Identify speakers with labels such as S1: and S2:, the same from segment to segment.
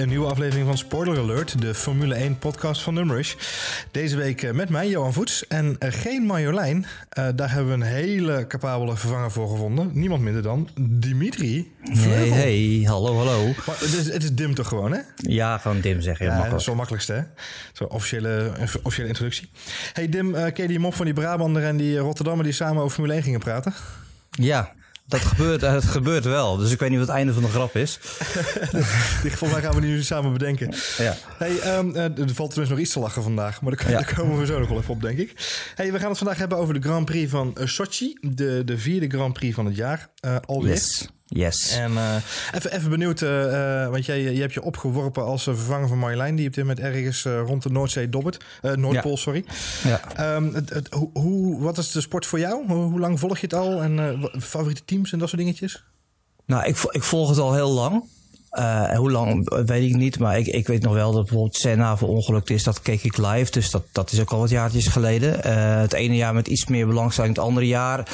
S1: bij een nieuwe aflevering van Spoiler Alert, de Formule 1 podcast van Nummerish. Deze week eh, met mij, Johan Voets, en eh, geen Marjolein. Uh, daar hebben we een hele capabele vervanger voor gevonden. Niemand minder dan Dimitri.
S2: Hey, hey, hallo, hallo.
S1: Maar het, is, het is Dim toch gewoon, hè?
S2: Ja, gewoon Dim zeggen.
S1: Ja, dat is wel makkelijkste, hè? Zo'n officiële, officiële introductie. Hey Dim, uh, ken je die mop van die Brabander en die Rotterdammer die samen over Formule 1 gingen praten?
S2: Ja, dat gebeurt, het gebeurt wel. Dus ik weet niet wat het einde van de grap is.
S1: Die volgens mij gaan we die nu samen bedenken.
S2: Ja.
S1: Hey, um, er valt tenminste nog iets te lachen vandaag. Maar daar, ja. daar, komen we zo nog wel even op, denk ik. Hey, we gaan het vandaag hebben over de Grand Prix van Sochi. De, de vierde Grand Prix van het jaar. Uh, alweer.
S2: Yes. Yes.
S1: En uh, even, even benieuwd, uh, want jij je hebt je opgeworpen als vervanger van Marjolein, die op dit moment ergens rond de Noordzee dobbert. Noordpool,
S2: ja.
S1: sorry.
S2: Ja.
S1: Um, het, het, hoe, wat is de sport voor jou? Hoe, hoe lang volg je het al? En favoriete teams en dat soort dingetjes?
S2: Nou, ik, ik volg het al heel lang. Uh, hoe lang weet ik niet, maar ik, ik weet nog wel dat bijvoorbeeld Senna verongelukt is. Dat keek ik live, dus dat, dat is ook al wat jaartjes geleden. Uh, het ene jaar met iets meer belangstelling, het andere jaar.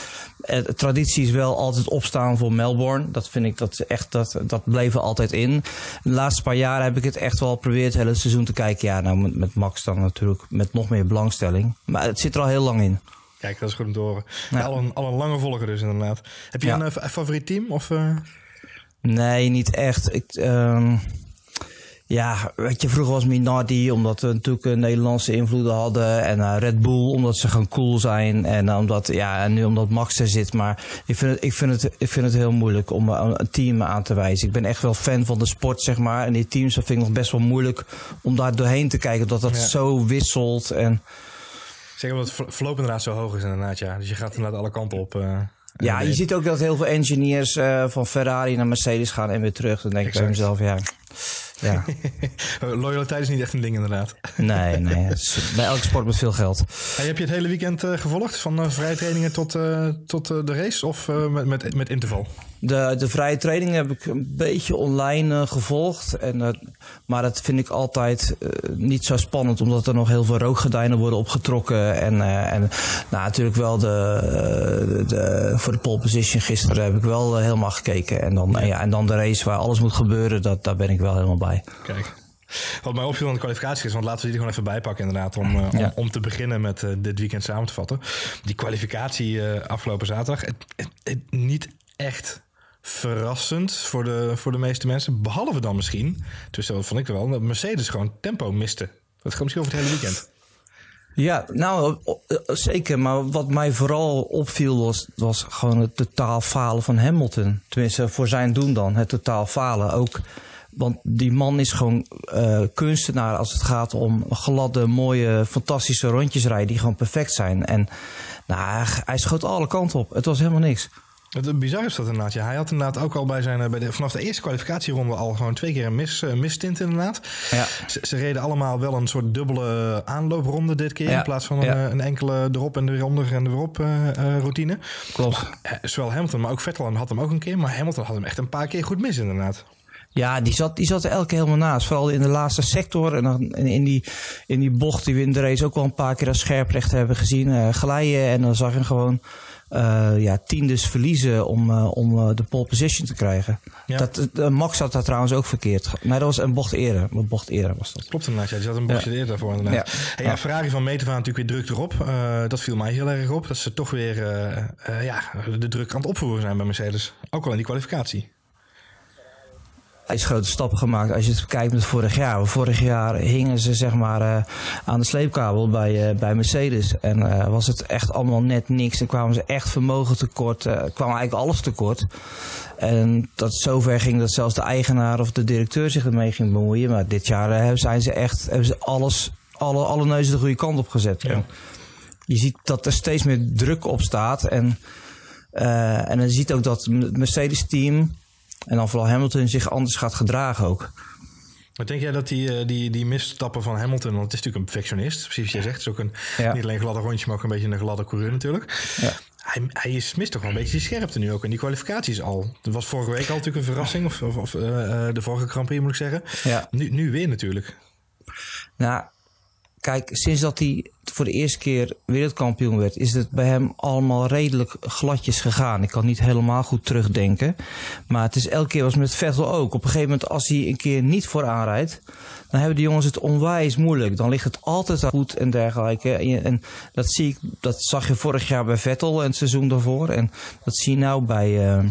S2: Uh, traditie is wel altijd opstaan voor Melbourne. Dat vind ik dat echt, dat, dat bleef er altijd in. De laatste paar jaren heb ik het echt wel geprobeerd het hele seizoen te kijken. Ja, nou met, met Max dan natuurlijk met nog meer belangstelling. Maar het zit er al heel lang in.
S1: Kijk, dat is goed om te horen. Ja. al, een, al een lange volger dus inderdaad. Heb je ja. een favoriet team? Of,
S2: Nee, niet echt. Ik, um, ja, weet je, vroeger was Minardi omdat we natuurlijk Nederlandse invloeden hadden. En uh, Red Bull omdat ze gewoon cool zijn. En uh, omdat, ja, en nu omdat Max er zit. Maar ik vind het, ik vind het, ik vind het heel moeilijk om uh, een team aan te wijzen. Ik ben echt wel fan van de sport, zeg maar. En die teams, dat vind ik nog best wel moeilijk om daar doorheen te kijken. Dat dat ja. zo wisselt. En...
S1: Zeg omdat het verloop inderdaad zo hoog is inderdaad, ja. Dus je gaat inderdaad alle kanten op.
S2: Ja, je ziet ook dat heel veel engineers uh, van Ferrari naar Mercedes gaan en weer terug. Dan denk exact. ik bij mezelf, ja. ja.
S1: Loyaliteit is niet echt een ding, inderdaad.
S2: Nee, nee. bij elke sport met veel geld.
S1: Hey, heb je het hele weekend uh, gevolgd? Van uh, vrije trainingen tot, tot de race of met, met, met interval?
S2: De, de vrije training heb ik een beetje online gevolgd. En, maar dat vind ik altijd niet zo spannend, omdat er nog heel veel rookgordijnen worden opgetrokken. En, en nou, natuurlijk wel de, de, voor de pole position gisteren heb ik wel helemaal gekeken. En dan, ja. En, ja, en dan de race waar alles moet gebeuren, dat, daar ben ik wel helemaal bij.
S1: Kijk. Wat mij opviel aan de kwalificatie is, want laten we die gewoon even bijpakken inderdaad, om, uh, ja. om, om, te beginnen met uh, dit weekend samen te vatten. Die kwalificatie uh, afgelopen zaterdag, het, het, het, niet echt verrassend voor de, voor de meeste mensen. Behalve dan misschien, dus dat vond ik wel, dat Mercedes gewoon tempo miste. Dat gaat misschien over het hele weekend.
S2: Ja, nou zeker. Maar wat mij vooral opviel was, was gewoon het totaal falen van Hamilton. Tenminste, voor zijn doen dan. Het totaal falen. Ook, want die man is gewoon uh, kunstenaar als het gaat om gladde, mooie, fantastische rondjes rijden die gewoon perfect zijn. En nou, hij schoot alle kanten op. Het was helemaal niks.
S1: Het bizar is dat inderdaad. Ja, hij had inderdaad ook al bij zijn, bij de, vanaf de eerste kwalificatieronde al gewoon twee keer een mis, uh, mistint inderdaad.
S2: Ja.
S1: Ze, ze, reden allemaal wel een soort dubbele aanloopronde dit keer. Ja. In plaats van een, ja. een, enkele erop en eronder en erop uh, routine.
S2: Klopt.
S1: Zowel Hamilton, maar ook Vettel had hem ook een keer. Maar Hamilton had hem echt een paar keer goed mis inderdaad.
S2: Ja, die zat, die zat er elke keer helemaal naast. Vooral in de laatste sector. En dan in die, in die bocht die we in de race ook wel een paar keer als scherprecht hebben gezien. Uh, glijden en dan zag je gewoon uh, ja, tiendes verliezen om, uh, om de pole position te krijgen. Ja. Dat, Max had daar trouwens ook verkeerd. Maar dat was een bocht eerder. Een bocht eerder was dat.
S1: Klopt inderdaad. Ja, die zat een bochtje ja. eerder daarvoor inderdaad. Ja. Hey, ja, Ferrari van Meten waren natuurlijk weer druk erop. dat viel mij heel erg op. Dat ze toch weer ja, de druk aan het opvoeren zijn bij Mercedes. Ook al in die kwalificatie
S2: is grote stappen gemaakt als je het kijkt met vorig jaar. Vorig jaar hingen ze zeg maar uh, aan de sleepkabel bij, uh, bij Mercedes. En uh, was het echt allemaal net niks. En kwamen ze echt vermogen tekort. kwam eigenlijk alles tekort. En dat zover ging dat zelfs de eigenaar of de directeur zich ermee ging bemoeien. Maar dit jaar zijn ze echt, hebben ze alles, alle, alle neuzen de goede kant op gezet.
S1: Ja.
S2: Je ziet dat er steeds meer druk op staat. En, en je ziet ook dat het Mercedes-team en dan vooral Hamilton zich anders gaat gedragen ook.
S1: Maar denk jij dat die, die, die misstappen van Hamilton, want het is natuurlijk een perfectionist, precies wat jij zegt, het is ook een, ja. niet alleen een gladde rondje, maar ook een beetje een gladde coureur natuurlijk.
S2: Ja.
S1: Hij, hij is, mist toch wel een beetje die scherpte nu ook in die kwalificaties al. Dat was vorige week al natuurlijk een verrassing, of, of, of uh, de vorige Grand Prix moet ik zeggen.
S2: Ja.
S1: Nu, nu weer natuurlijk.
S2: Nou, kijk, sinds dat hij voor de eerste keer wereldkampioen werd, is het bij hem allemaal redelijk gladjes gegaan. Ik kan niet helemaal goed terugdenken. Maar het is elke keer was met Vettel ook. Op een gegeven moment, als hij een keer niet vooraan rijdt, dan hebben de jongens het onwijs moeilijk. Dan ligt het altijd goed en dergelijke. En, dat, zie ik, dat zag je vorig jaar bij Vettel en het seizoen daarvoor. En dat zie je nou bij. Uh,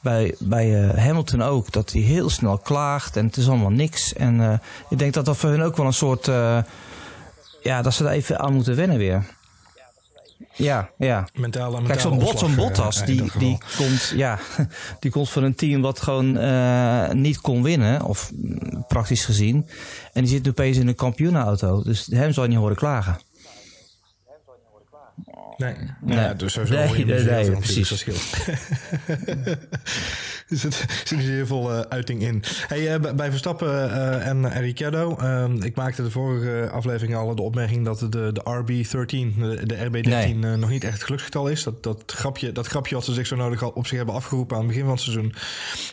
S2: bij, bij uh, Hamilton ook. Dat hij heel snel klaagt en het is allemaal niks. En uh, ik denk dat dat voor hun ook wel een soort ja, dat ze er even aan moeten wennen weer. Ja, ja.
S1: Mentale,
S2: Kijk, zo'n bot, zo'n Bottas, die, die, komt, ja, die komt van een team wat gewoon uh, niet kon winnen, of mm, praktisch gezien. En die zit nu opeens in een kampioenenauto. Dus hem zou je niet horen klagen.
S1: Nee, nee. Ja, dus sowieso
S2: nee, nee, nee, precies.
S1: Scheelt. er zit, zit heel veel uh, uiting in. Hey, uh, bij Verstappen uh, en, en Ricciardo. Ehm, ik maakte de vorige aflevering al de opmerking dat de, de RB13, de, de RB13, nee. nog niet echt het geluksgetal is. Dat, dat, grapje, dat grapje wat ze zich zo nodig al op zich hebben afgeroepen aan het begin van het seizoen.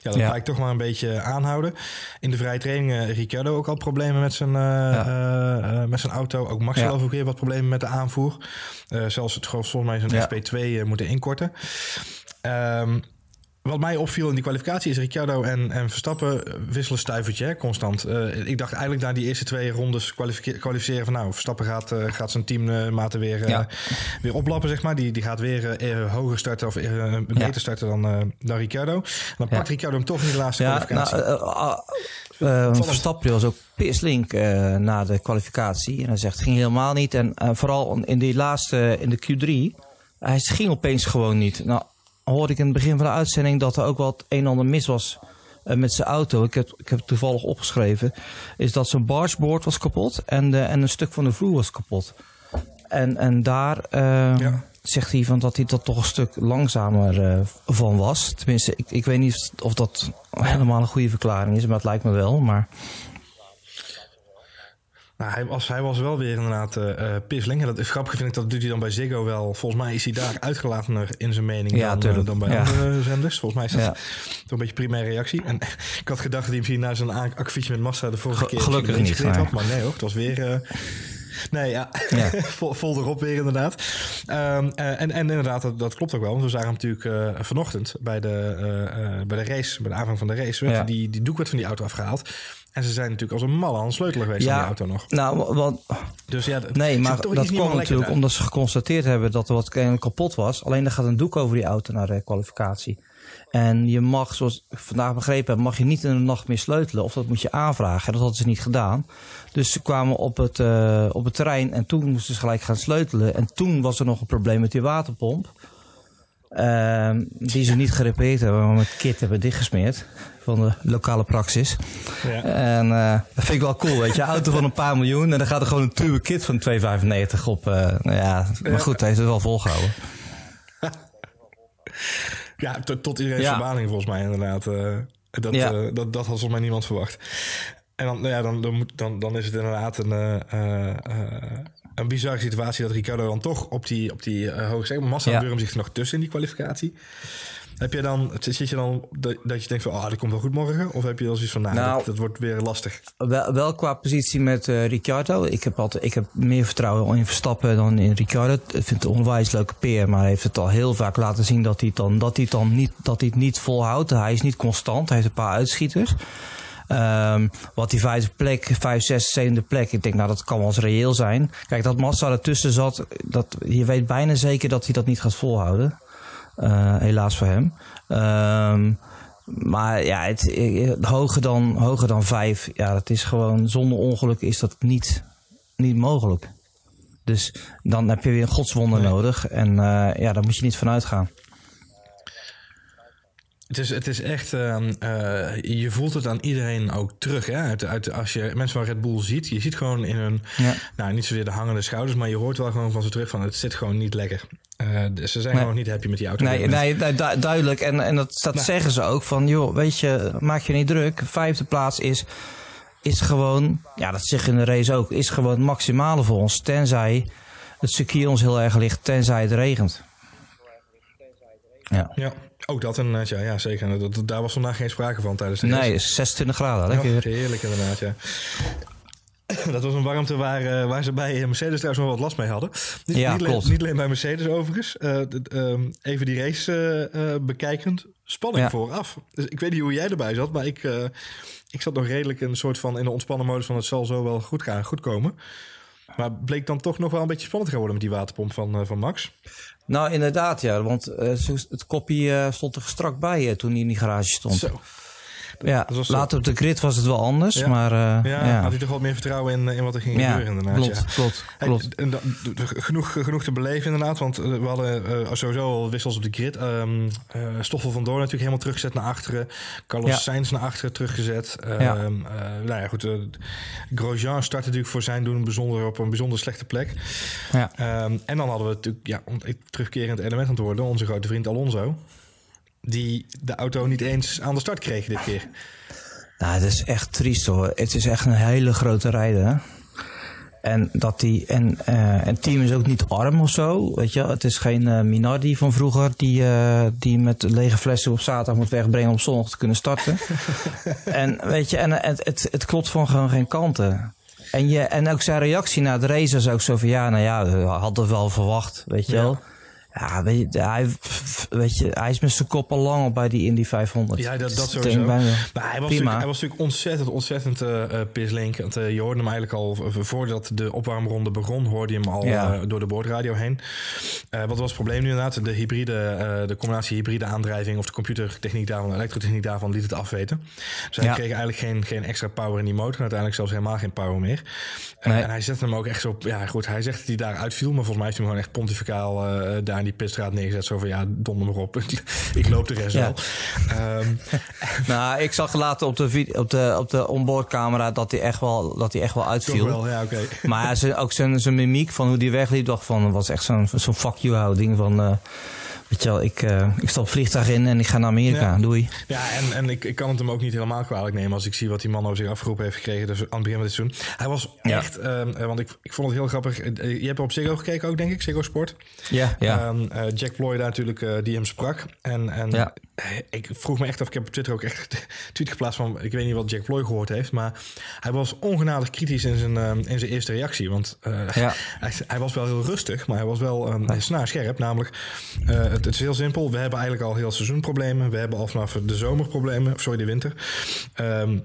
S1: Ja, dat ja. ik toch maar een beetje aanhouden. In de vrije training Ricciardo ook al problemen met zijn, ja. met zijn auto. Ook Max ja. ook weer wat problemen met de aanvoer. zelfs het volgens mij zijn ja. SP2 moeten inkorten. Um, wat mij opviel in die kwalificatie is Ricciardo en, en Verstappen wisselen stuivertje, hè, constant. Uh, ik dacht eigenlijk na die eerste twee rondes kwalificeren van nou, Verstappen gaat, uh, gaat zijn teammaten weer, uh, ja. weer oplappen, zeg maar. Die, die gaat weer hoger starten of beter ja. starten dan, dan Ricciardo. En dan pakt Ricciardo hem toch in de laatste kwalificatie.
S2: Nou, Verstappen was ook pislink na de kwalificatie. En hij zegt, het ging helemaal niet. En vooral in die laatste, in de Q3, hij ging opeens gewoon niet. Nou, hoorde ik in het begin van de uitzending dat er ook wat een en ander mis was uh, met zijn auto. Ik heb, ik heb het toevallig opgeschreven. Is dat zijn bargeboard was kapot en, de, en een stuk van de vloer was kapot. En, en daar uh, ja. zegt hij van dat hij dat toch een stuk langzamer uh, van was. Tenminste, ik, ik weet niet of dat helemaal een goede verklaring is, maar het lijkt me wel. Maar
S1: nou, hij, was, hij was wel weer inderdaad uh, pisling. En dat is grappig, vind ik. Dat doet hij dan bij Ziggo wel. Volgens mij is hij daar uitgelatener in zijn mening
S2: ja,
S1: dan, uh, dan, bij ja. andere zenders. Volgens mij is dat ja. een beetje primaire reactie. En ik had gedacht dat hij misschien na zijn akkefietje met Massa de vorige keer...
S2: Gelukkig niet,
S1: had. Maar nee hoor, het was weer... Nee, ja, ja. vol, vol, erop weer inderdaad. Um, uh, en, en inderdaad, dat, dat, klopt ook wel. Want we zagen hem natuurlijk uh, vanochtend bij de, uh, bij de race, bij de aanvang van de race, ja. die, die doek werd van die auto afgehaald. En ze zijn natuurlijk als een malle aan het sleutelen geweest ja, aan die auto nog.
S2: Nou, want,
S1: dus ja,
S2: nee, maar dat kwam natuurlijk omdat ze geconstateerd hebben dat er wat kapot was. Alleen er gaat een doek over die auto naar de kwalificatie. En je mag, zoals ik vandaag begrepen heb, mag je niet in de nacht meer sleutelen. Of dat moet je aanvragen. En dat hadden ze niet gedaan. Dus ze kwamen op het, uh, op het terrein en toen moesten ze gelijk gaan sleutelen. En toen was er nog een probleem met die waterpomp. Uh, die ze niet gerepareerd hebben, maar met kit hebben dichtgesmeerd. Van de lokale praxis. Ja. En uh, dat vind ik wel cool, weet je. Auto van een paar miljoen en dan gaat er gewoon een turbo kit van 2,95 op. Uh, nou ja, maar goed, hij heeft het wel volgehouden.
S1: Ja, tot, tot iedereen ja. verbazing volgens mij inderdaad. Uh, dat, ja. uh, dat, dat had volgens mij niemand verwacht. En dan, nou ja, dan, dan, dan, dan is het inderdaad een, uh, een bizarre situatie dat Ricardo dan toch op die, op die hoge zeg, Massa ja. zich nog tussen in die kwalificatie. Heb je dan, zit je dan dat, dat je denkt van, ah, oh, dat komt wel goed morgen? Of heb je dan zoiets van, nou, nou dat, dat, wordt weer lastig?
S2: Wel, wel qua positie met uh, Ricciardo. Ik heb, altijd, ik heb meer vertrouwen in Verstappen dan in Ricciardo. Ik vind het een onwijs leuke peer, maar hij heeft het al heel vaak laten zien dat hij het dan, dat hij het dan niet, dat hij het niet volhoudt. Hij is niet constant, hij heeft een paar uitschieters. Um, wat die vijfde plek, vijf, zes, zevende plek, ik denk nou dat kan wel eens reëel zijn. Kijk, dat Massa ertussen zat, dat, je weet bijna zeker dat hij dat niet gaat volhouden. Uh, helaas voor hem. Um, maar ja, het, hoger, dan, hoger dan vijf, ja, dat is gewoon, zonder ongeluk is dat niet, niet mogelijk. Dus dan heb je weer een godswonder nee. nodig. En uh, ja, daar moet je niet van uitgaan.
S1: Het is, het is echt, uh, uh, je voelt het aan iedereen ook terug. Hè? Uit, uit, als je mensen van Red Bull ziet, je ziet gewoon in hun, ja. nou niet zozeer de hangende schouders, maar je hoort wel gewoon van ze terug van het zit gewoon niet lekker. Uh, ze zijn nee. gewoon niet happy met die auto.
S2: Nee, nee, nee du duidelijk. En, en dat, dat nou. zeggen ze ook van, joh, weet je, maak je niet druk. Vijfde plaats is, is gewoon, ja, dat zeggen in de race ook, is gewoon het maximale voor ons. Tenzij het circuit ons heel erg ligt, tenzij het regent.
S1: Ja. ja. Ook dat inderdaad, ja, ja zeker. Dat, daar was vandaag geen sprake van tijdens de
S2: Nee, 26 graden. Lekker.
S1: Oh, heerlijk inderdaad, ja. dat was een warmte waar, waar ze bij Mercedes trouwens nog wat last mee hadden. Niet,
S2: ja,
S1: niet,
S2: klopt.
S1: niet alleen bij Mercedes overigens. Ehm, even die race bekijkend. Spanning vooraf. Dus ik weet niet hoe jij erbij zat, maar ik, ik zat nog redelijk een soort van in de ontspannen modus van het zal zo wel goed gaan, goed komen. Maar bleek dan toch nog wel een beetje spannend geworden met die waterpomp van, van Max?
S2: Nou, inderdaad, ja. Want het kopje stond er strak bij toen hij in die garage stond.
S1: Zo.
S2: Ja, later op de grid was het wel anders,
S1: ja.
S2: maar... Uh,
S1: ja,
S2: ja,
S1: had hij toch wat meer vertrouwen in, in wat er ging gebeuren inderdaad.
S2: Klopt,
S1: ja.
S2: klopt, klopt.
S1: En, en, genoeg, genoeg te beleven inderdaad, want we hadden uh, sowieso al wissels op de grid. Um, uh, Stoffel van Doorn natuurlijk helemaal teruggezet naar achteren. Carlos. Sainz naar achteren teruggezet. Um, nou ja, goed. Grosjean start natuurlijk voor zijn doen bijzonder, op een bijzonder slechte plek.
S2: Ja.
S1: Um, en dan hadden we natuurlijk, ja, terugkerend element aan het worden, onze grote vriend Alonso die de auto niet eens aan de start kreeg dit keer.
S2: Nou, het is echt triest hoor. Het is echt een hele grote rijder. Hè? En dat die. En uh, het team is ook niet arm of zo. Weet je, het is geen uh, Minardi van vroeger die, uh, die met lege flessen op zaterdag moet wegbrengen om zondag te kunnen starten. en weet je, en het, het, het klopt van gewoon geen kanten. En, je, en ook zijn reactie na de race was ook zo van ja, nou ja, we hadden wel verwacht, weet je wel.
S1: Ja.
S2: Weet je, hij, weet je, hij is met zijn kop al lang op bij die Indy 500.
S1: Ja, dat, dat sowieso.
S2: denk bijna-
S1: Maar hij was,
S2: prima.
S1: natuurlijk, hij was natuurlijk ontzettend, ontzettend eh eh, pislink. Want eh, je hoorde hem eigenlijk al voordat de opwarmronde begon, hoorde je hem al
S2: Ja.
S1: door de boordradio heen. Wat was het probleem nu inderdaad? De hybride, de combinatie hybride aandrijving of de computertechniek daarvan, de elektrotechniek daarvan liet het afweten. Dus hij
S2: Ja.
S1: kreeg eigenlijk geen, geen extra power in die motor. En uiteindelijk zelfs helemaal geen power meer.
S2: Nee.
S1: En hij zette hem ook echt zo op. Ja, goed, hij zegt dat hij daar uitviel. Maar volgens mij heeft hij hem gewoon echt pontificaal daar in die pitstraat neergezet. Zo van ja, donder maar op. ik loop de rest
S2: Ja.
S1: wel. Ehm,
S2: Nou, ik zag later op de, op de, op de onboardcamera dat hij echt wel, dat hij echt wel uitviel.
S1: wel, ja, oké.
S2: Maar ja, ook zijn, zijn mimiek van hoe die wegliep, dacht van, was echt zo'n zo'n fuck you houding van, eh, weet je wel, ik, eh, ik stap vliegtuig in en ik ga naar Amerika,
S1: Ja.
S2: doei.
S1: Ja, en, en ik, ik kan het hem ook niet helemaal kwalijk nemen als ik zie wat die man over zich afgeroepen heeft gekregen dus aan het begin van dit seizoen. Hij was
S2: Ja.
S1: echt, ehm, eh, want ik, ik vond het heel grappig. Eh, Je hebt op Ziggo gekeken ook, denk ik, Ziggo Sport.
S2: Ja, ja.
S1: Ehm, eh, Jack Ploy daar natuurlijk, die hem sprak. En, en
S2: Ja.
S1: Eh, ik vroeg me echt af, ik heb op Twitter ook echt een tweet geplaatst van, ik weet niet wat Jack Ploy gehoord heeft, maar hij was ongenadig kritisch in zijn, ehm, in zijn eerste reactie. Want eh,
S2: Ja.
S1: hij, hij was wel heel rustig, maar hij was wel um, snaar-scherp. Namelijk, eh, het, het is heel simpel. We hebben eigenlijk al heel seizoen problemen. We hebben al vanaf de zomer problemen, sorry, de winter. Ehm,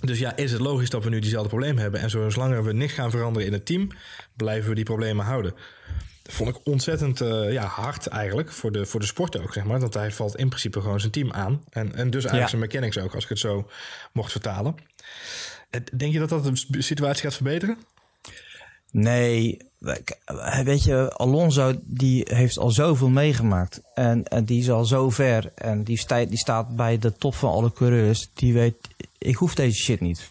S1: dus ja, is het logisch dat we nu diezelfde problemen hebben? En zolang we niks gaan veranderen in het team, blijven we die problemen houden. Dat vond ik ontzettend eh, ja, hard eigenlijk, voor de, voor de sport ook, zeg maar. Want hij valt in principe gewoon zijn team aan. En, en dus eigenlijk
S2: Ja.
S1: zijn mechanics ook, als ik het zo mocht vertalen. Eh, Denk je dat dat de situatie gaat verbeteren?
S2: Nee, we- weet je, Alonso die heeft al zoveel meegemaakt. En, en die is al zo ver. En die, sta- die staat bij de top van alle coureurs. Die weet, ik hoef deze shit niet.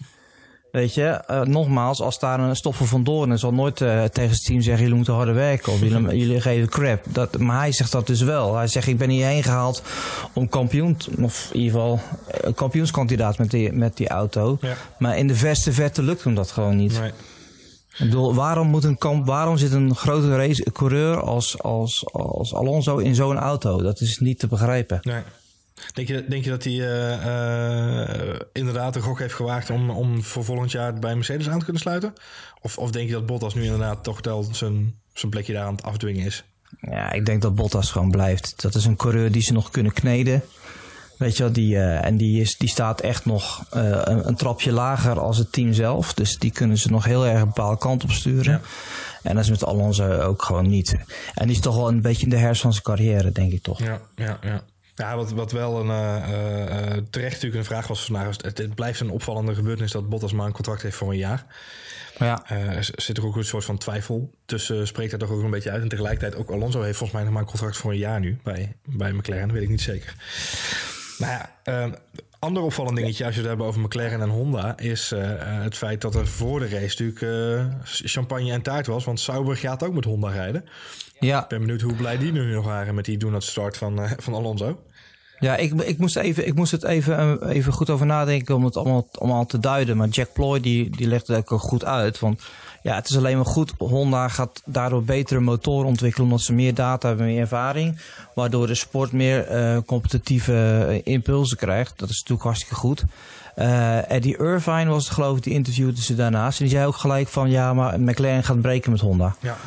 S2: Weet je, eh, nogmaals, als daar een stoffer van Doorn zal nooit eh, tegen het team zeggen: jullie moeten harder werken of jullie, jullie geven crap. Dat, maar hij zegt dat dus wel. Hij zegt: ik ben hierheen gehaald om kampioen, of in ieder geval eh, kampioenskandidaat met die, met die auto.
S1: Ja.
S2: Maar in de verste verte lukt hem dat gewoon niet.
S1: Nee.
S2: Ik bedoel, waarom, moet een kamp, waarom zit een grote race, coureur als, als, als Alonso in zo'n auto? Dat is niet te begrijpen.
S1: Nee. Denk je, denk je dat hij eh, eh, inderdaad de gok heeft gewaagd om, om voor volgend jaar bij Mercedes aan te kunnen sluiten? Of, of denk je dat Bottas nu inderdaad toch wel zijn, zijn plekje daar aan het afdwingen is?
S2: Ja, ik denk dat Bottas gewoon blijft. Dat is een coureur die ze nog kunnen kneden. Weet je wel, die, eh, en die, is, die staat echt nog een, een trapje lager als het team zelf. Dus die kunnen ze nog heel erg een bepaalde kant op sturen.
S1: Ja.
S2: En dat is met Alonso ook gewoon niet. En die is toch wel een beetje in de herfst van zijn carrière, denk ik toch.
S1: Ja, ja, ja. Ja, wat, wat wel een, eh, eh, terecht natuurlijk een vraag was vandaag. Het, het blijft een opvallende gebeurtenis dat Bottas maar een contract heeft voor een jaar.
S2: Ja,
S1: er zit er ook een soort van twijfel tussen. Spreekt daar toch ook een beetje uit. En tegelijkertijd ook Alonso heeft volgens mij nog maar een contract voor een jaar nu bij, bij McLaren. Dat weet ik niet zeker. Nou ja, eh, ander opvallend dingetje als je het hebben over McLaren en Honda... is het feit dat er voor de race natuurlijk champagne en taart was. Want Sauber gaat ook met Honda rijden.
S2: ja.
S1: Ik ben benieuwd hoe blij die nu nog waren met die do not start van, van Alonso.
S2: Ja, ik, ik, moest, even, ik moest het even, even goed over nadenken om het allemaal, allemaal te duiden. Maar Jack Ploy die, die legt het ook goed uit. Want ja, het is alleen maar goed. Honda gaat daardoor betere motoren ontwikkelen omdat ze meer data hebben, meer ervaring. Waardoor de sport meer uh, competitieve impulsen krijgt. Dat is natuurlijk hartstikke goed. Eddie Irvine was het geloof ik, die interviewde ze daarnaast. En die zei ook gelijk van ja, maar McLaren gaat breken met Honda. Ja.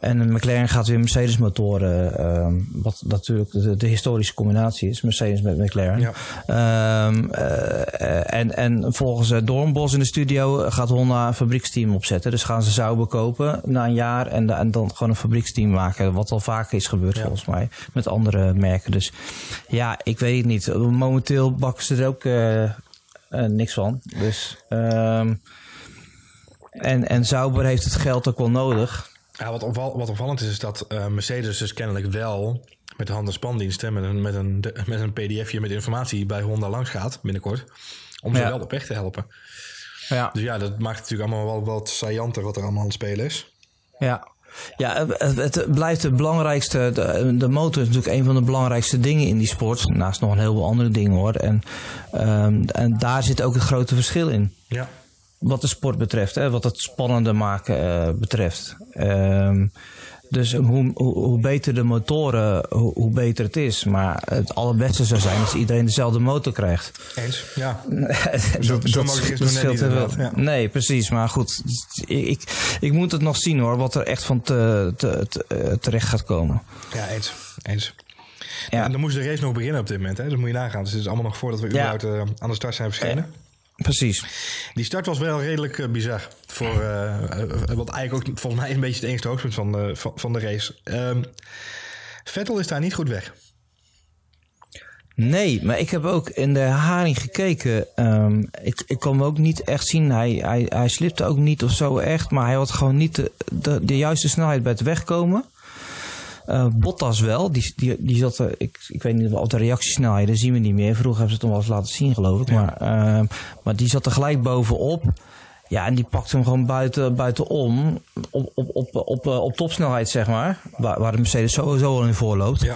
S2: En McLaren gaat weer Mercedes motoren, uh, wat natuurlijk de, de, historische combinatie is, Mercedes met McLaren. Ja. Um, uh, en, en volgens Doornbos in de studio gaat Honda een fabrieksteam opzetten. Dus gaan ze zouden kopen na een jaar en, en dan gewoon een fabrieksteam maken. Wat al vaker is gebeurd ja. volgens mij met andere merken. Dus ja, ik weet het niet. Momenteel bakken ze er ook uh, niks van. Dus, um, en, en Sauber heeft het geld ook wel nodig.
S1: Ja, wat, opval, wat opvallend is, is dat uh, Mercedes dus kennelijk wel met de hand- en spandiensten, met een, met een, met een pdfje met informatie bij Honda langs gaat binnenkort. Om ze ja. wel op weg te helpen. Ja. Dus ja, dat maakt het natuurlijk allemaal wel wat saillanter wat er allemaal aan het spelen is.
S2: Ja, ja, het, blijft het belangrijkste. De, de, motor is natuurlijk een van de belangrijkste dingen in die sport. Naast nog een heleboel andere dingen hoor. En, um, en daar zit ook het grote verschil in. Ja. Wat de sport betreft, hè, wat het spannender maken uh, betreft. Um, dus hoe, hoe, hoe, beter de motoren, hoe, hoe, beter het is. Maar het allerbeste zou zijn als iedereen dezelfde motor krijgt.
S1: Eens, ja.
S2: zo, zo mogelijk is het nog net niet ja. Nee, precies. Maar goed, ik, ik moet het nog zien hoor, wat er echt van te, te, te, eh, terecht gaat komen.
S1: Ja, eens. eens. Ja. En dan moest de race nog beginnen op dit moment. Hè? Dat moet je nagaan. Dus het is allemaal nog voordat we überhaupt uh, aan de start zijn verschenen.
S2: Precies.
S1: Die start was wel redelijk uh, bizar. Voor, uh, wat eigenlijk ook volgens mij een beetje het enige hoogtepunt van de, van, van de race. Um, Vettel is daar niet goed weg.
S2: Nee, maar ik heb ook in de haring gekeken. Um, ik, ik kon hem ook niet echt zien. Hij, hij, hij slipte ook niet of zo echt. Maar hij had gewoon niet de, de, de juiste snelheid bij het wegkomen. Uh, Bottas wel, die, die, die zat er, ik, ik weet niet of de reactiesnelheden zien we niet meer. Vroeger hebben ze het nog wel eens laten zien, geloof ik. Ja. Maar, uh, maar die zat er gelijk bovenop. Ja, en die pakte hem gewoon buiten, buitenom. Op, op, op, op, op topsnelheid, zeg maar. Waar, waar de Mercedes sowieso al in voorloopt. Ja.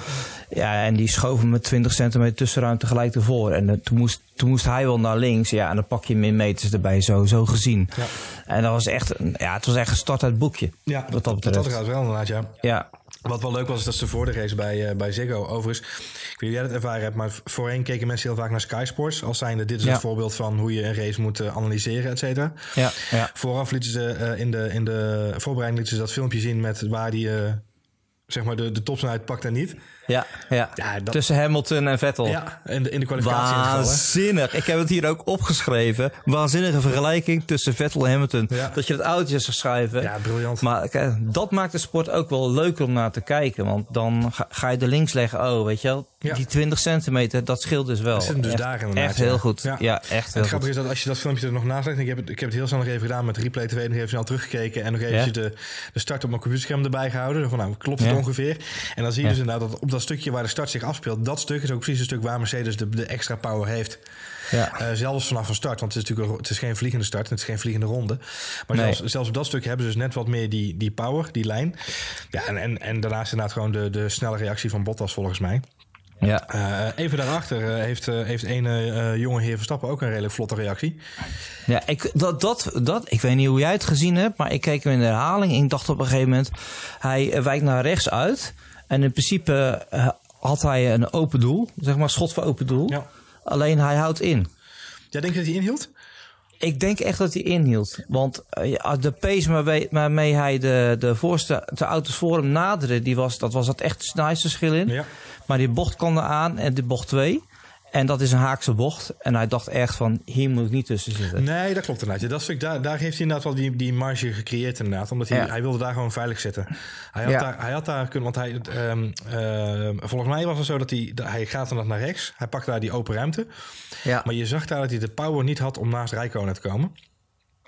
S2: ja, en die schoof hem met 20 centimeter tussenruimte gelijk ervoor. En uh, toen, moest, toen moest hij wel naar links. Ja, en dan pak je min meters erbij, zo, zo gezien. Ja. En dat was echt, ja, het was echt een start uit het boekje.
S1: Ja, wat dat betreft. Dat gaat wel inderdaad, ja.
S2: Ja,
S1: wat wel leuk was, is dat ze voor de race bij, uh, bij Ziggo overigens... Ik weet niet of jij dat ervaren hebt, maar voorheen keken mensen heel vaak naar Sky Sports. Als zijnde, dit is ja. een voorbeeld van hoe je een race moet uh, analyseren, et cetera. Ja, ja. Vooraf lieten ze uh, in, de, in de voorbereiding lieten ze dat filmpje zien met waar die... zeg maar de, de topsnelheid pakt en niet.
S2: Ja, ja. ja dat... tussen Hamilton en Vettel.
S1: Ja, in de, in de kwalificatie.
S2: Waanzinnig. In ik heb het hier ook opgeschreven. Waanzinnige vergelijking tussen Vettel en Hamilton. Ja. Dat je het oudje zou schrijven.
S1: Ja, briljant.
S2: Maar kijk, dat maakt de sport ook wel leuker om naar te kijken. Want dan ga, ga je er links leggen. Oh, weet je wel, ja. die 20 centimeter, dat scheelt dus wel. Dat
S1: zit dus
S2: echt,
S1: daar inderdaad.
S2: Echt heel goed. Ja, echt heel
S1: het grappige is dat als je dat filmpje er nog naast legt... Ik heb, het, ik heb het heel snel nog even gedaan met Replay TV. Nog even snel teruggekeken. En nog even de, de start op mijn computerscherm erbij gehouden. Van nou, klopt het ongeveer? En dan zie je dus inderdaad dat op dat stukje waar de start zich afspeelt, dat stuk is ook precies een stuk waar Mercedes de, de extra power heeft. Ja. Uh, zelfs vanaf een start, want het is natuurlijk het is geen vliegende start, het is geen vliegende ronde. Maar nee. zelfs, zelfs op dat stuk hebben ze dus net wat meer die, die power, die lijn. Ja, en, en, en daarnaast inderdaad gewoon de, de snelle reactie van Bottas volgens mij. Ja. Uh, even daarachter uh, heeft, uh, heeft een jonge heer Verstappen ook een redelijk vlotte reactie.
S2: Ja, ik, dat, dat, dat, ik weet niet hoe jij het gezien hebt, maar ik keek hem in de herhaling en ik dacht op een gegeven moment, hij wijkt naar rechts uit. En in principe had hij een open doel, zeg maar schot voor open doel. Ja. Alleen hij houdt in.
S1: Jij denkt dat hij inhield?
S2: Ik denk echt dat hij inhield. Want uh, de pace waarmee hij de, de voorste de auto's voor hem naderde, die was, dat was dat echt het snelheidsverschil in. Ja. Maar die bocht kwam aan en de bocht 2. En dat is een haakse bocht. En hij dacht echt van, hier moet ik niet tussen zitten.
S1: Nee, dat klopt inderdaad. Dat ik, daar, daar heeft hij inderdaad wel die, die marge gecreëerd inderdaad. Omdat hij, ja. hij wilde daar gewoon veilig zitten. Hij had, ja. daar, hij had daar kunnen, want hij, um, uh, volgens mij was het zo dat hij, hij gaat dan naar rechts. Hij pakt daar die open ruimte. Ja. Maar je zag daar dat hij de power niet had om naast Rijkonen te komen.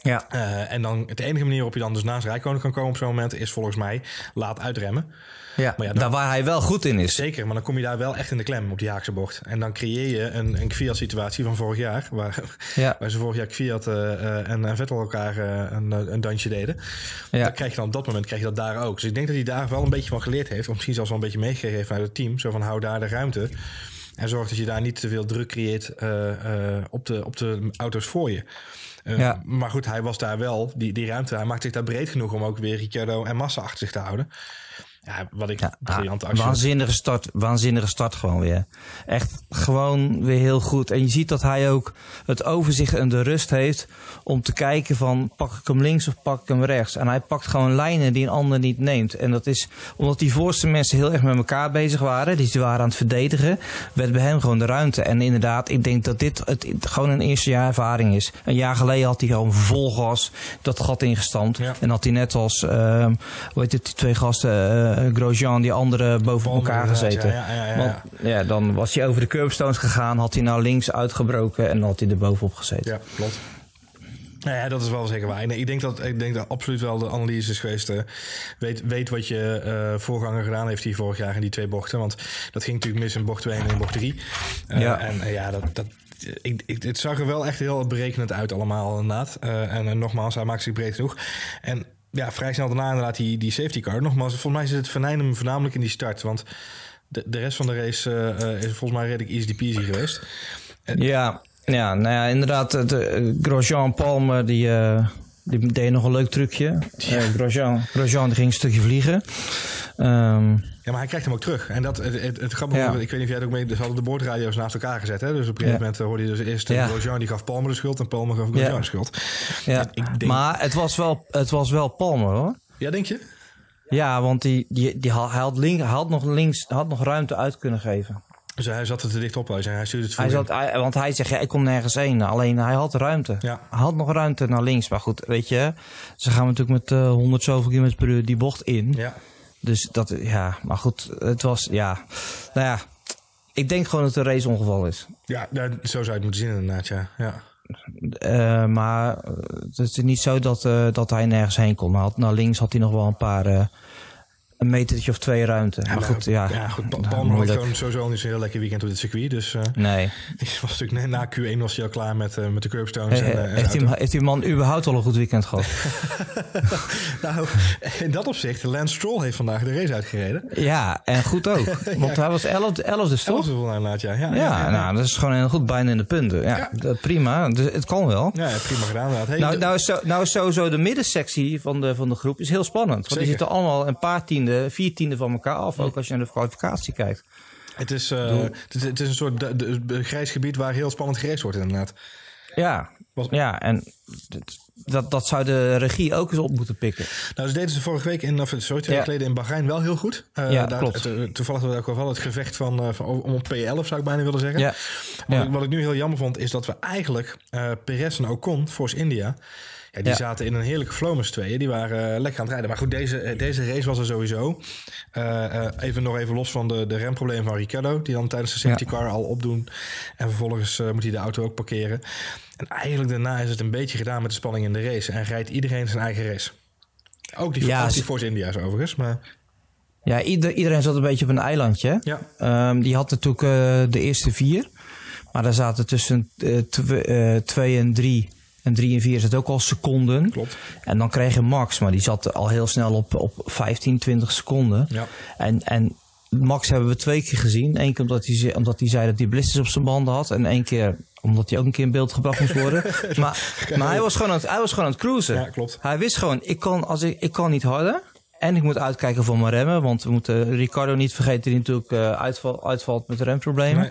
S1: Ja. Uh, en dan de enige manier waarop je dan dus naast Rijkonen kan komen op zo'n moment is volgens mij laat uitremmen.
S2: Ja, maar ja dan, daar waar hij wel goed in is.
S1: Zeker, maar dan kom je daar wel echt in de klem op die Haakse bocht. En dan creëer je een, een Kvyat-situatie van vorig jaar. Waar, ja. waar ze vorig jaar Kvyat uh, uh, en, en Vettel elkaar uh, een, een dansje deden. Ja. Dan krijg je dan op dat moment krijg je dat daar ook. Dus ik denk dat hij daar wel een beetje van geleerd heeft. Of misschien zelfs wel een beetje meegegeven heeft uit het team. Zo van hou daar de ruimte. En zorg dat je daar niet te veel druk creëert op, de, op de auto's voor je. Ja. Maar goed, hij was daar wel, die, die ruimte, hij maakt zich daar breed genoeg om ook weer Ricciardo en Massa achter zich te houden. Ja, wat ik ja, briljant
S2: ah, Waanzinnige start, waanzinnige start gewoon weer. Echt gewoon weer heel goed. En je ziet dat hij ook het overzicht en de rust heeft om te kijken van pak ik hem links of pak ik hem rechts. En hij pakt gewoon lijnen die een ander niet neemt. En dat is omdat die voorste mensen heel erg met elkaar bezig waren. Die ze waren aan het verdedigen. Werd bij hem gewoon de ruimte. En inderdaad, ik denk dat dit het, gewoon een eerste jaar ervaring is. Een jaar geleden had hij gewoon vol gas dat gat ingestampt. En had hij net als, uh, hoe heet het, die twee gasten... Uh, Grosjean, die andere boven elkaar gezeten. Ja, ja, ja, Want, ja, dan was hij over de curbstones gegaan, had hij naar links uitgebroken en dan had hij er bovenop gezeten.
S1: Ja, klopt. Nou ja, dat is wel zeker waar. Nee, ik, denk dat, ik denk dat absoluut wel de analyse is geweest. Uh, weet, weet wat je uh, voorganger gedaan heeft die vorig jaar in die twee bochten. Want dat ging natuurlijk mis in bocht 2 en in bocht 3. Uh, ja. En ja, dat, dat, ik, ik, het zag er wel echt heel berekenend uit allemaal inderdaad. en nogmaals, hij maakt zich breed genoeg. En ja, vrij snel daarna inderdaad die, die safety car. Nogmaals, volgens mij zit het venijn voornamelijk in die start. Want de, de rest van de race uh, is volgens mij redelijk easy peasy geweest.
S2: ja, ja, nou ja, inderdaad. De, Grosjean Palmer, die, uh, die deed nog een leuk trucje. Ja. Grosjean, Grosjean die ging een stukje vliegen. Um,
S1: ja, maar hij krijgt hem ook terug. En dat, het, het, het grappige, ik weet niet of jij het ook mee... Ze hadden de boordradio's naast elkaar gezet. Hè? Dus op een gegeven moment hoorde je dus eerst... Ja. Grosjean die gaf Palmer de schuld en Palmer gaf Grosjean de schuld.
S2: Ja, denk... maar het was, wel, het was wel Palmer hoor.
S1: Ja, denk je?
S2: Ja, want die, die, die, hij, had link, hij had nog links, had nog ruimte uit kunnen geven.
S1: Dus hij zat er te dicht op. Hij, hij stuurde het
S2: hij zat, hij, Want hij zegt, ja, ik kom nergens heen. Alleen hij had ruimte. Ja. Hij had nog ruimte naar links. Maar goed, weet je, ze gaan natuurlijk met uh, 100 zoveel kilometer per uur die bocht in. Ja. Dus dat, ja, maar goed, het was, ja, nou ja, ik denk gewoon dat het een raceongeval is.
S1: Ja, zo zou je het moeten zien inderdaad, ja. ja.
S2: Uh, maar het is niet zo dat, uh, dat hij nergens heen kon. Had, naar links had hij nog wel een paar een metertje of twee ruimte. maar nou, goed, ja.
S1: ja goed, Palmer had gewoon sowieso niet zo'n heel lekker weekend op het circuit. Dus uh,
S2: nee.
S1: was natuurlijk na Q1 was hij al klaar met, uh, met de curbstones.
S2: He, en, uh, heeft, die, heeft die man überhaupt al een goed weekend gehad?
S1: nou, in dat opzicht, Lance Stroll heeft vandaag de race uitgereden.
S2: Ja, en goed ook. Want hij was 11 11 dus toch?
S1: 11 inderdaad, ja. Ja,
S2: ja, ja, nou, dat is gewoon heel goed bijna in de punten. Ja, prima. Dus het kan wel.
S1: Ja, prima gedaan. Hey,
S2: nou, nou, is zo, nou is sowieso de middensectie van de, van de groep is heel spannend. Want Zeker. die zitten allemaal een paar tiende, vier tiende van elkaar af. Ook als je naar de kwalificatie kijkt.
S1: Het is, uh, het, het, is een soort de, de, de, grijs gebied waar heel spannend gereden wordt inderdaad.
S2: Ja, ja en dat, dat zou de regie ook eens op moeten pikken.
S1: Nou, ze deden ze vorige week, in, of sorry, twee ja. geleden in Bahrein wel heel goed.
S2: Uh, ja, daar, klopt.
S1: Toevallig was ook wel het gevecht van, uh, van om P11 zou ik bijna willen zeggen. Ja. Wat, ik, wat ik nu heel jammer vond, is dat we eigenlijk uh, Perez en Ocon, Force India... Ja, die zaten in een heerlijke flow met tweeën. Die waren uh, lekker aan het rijden. Maar goed, deze, deze race was er sowieso. Uh, uh, even nog even los van de, de remprobleem van Ricciardo. Die dan tijdens de safety car al opdoen. En vervolgens moet hij de auto ook parkeren. En eigenlijk daarna is het een beetje gedaan met de spanning in de race. En rijdt iedereen zijn eigen race. Ook die, ja, die Force India's overigens. Maar...
S2: Ja, ieder, iedereen zat een beetje op een eilandje. Ja. Um, die had natuurlijk de eerste vier. Maar daar zaten tussen twee en drie en 3 en 4 zit ook al seconden.
S1: Klopt.
S2: En dan kreeg je Max, maar die zat al heel snel op, op 15, 20 seconden. Ja. En, en Max hebben we twee keer gezien. Eén keer omdat hij, omdat hij zei dat hij blisters op zijn banden had. En één keer omdat hij ook een keer in beeld gebracht moest worden. maar maar hij, was gewoon aan het, hij was gewoon aan het cruisen.
S1: Ja, klopt.
S2: Hij wist gewoon, ik kan, als ik, ik kan niet harder. En ik moet uitkijken voor mijn remmen. Want we moeten Ricardo niet vergeten die natuurlijk uitval, uitvalt met remproblemen. Nee.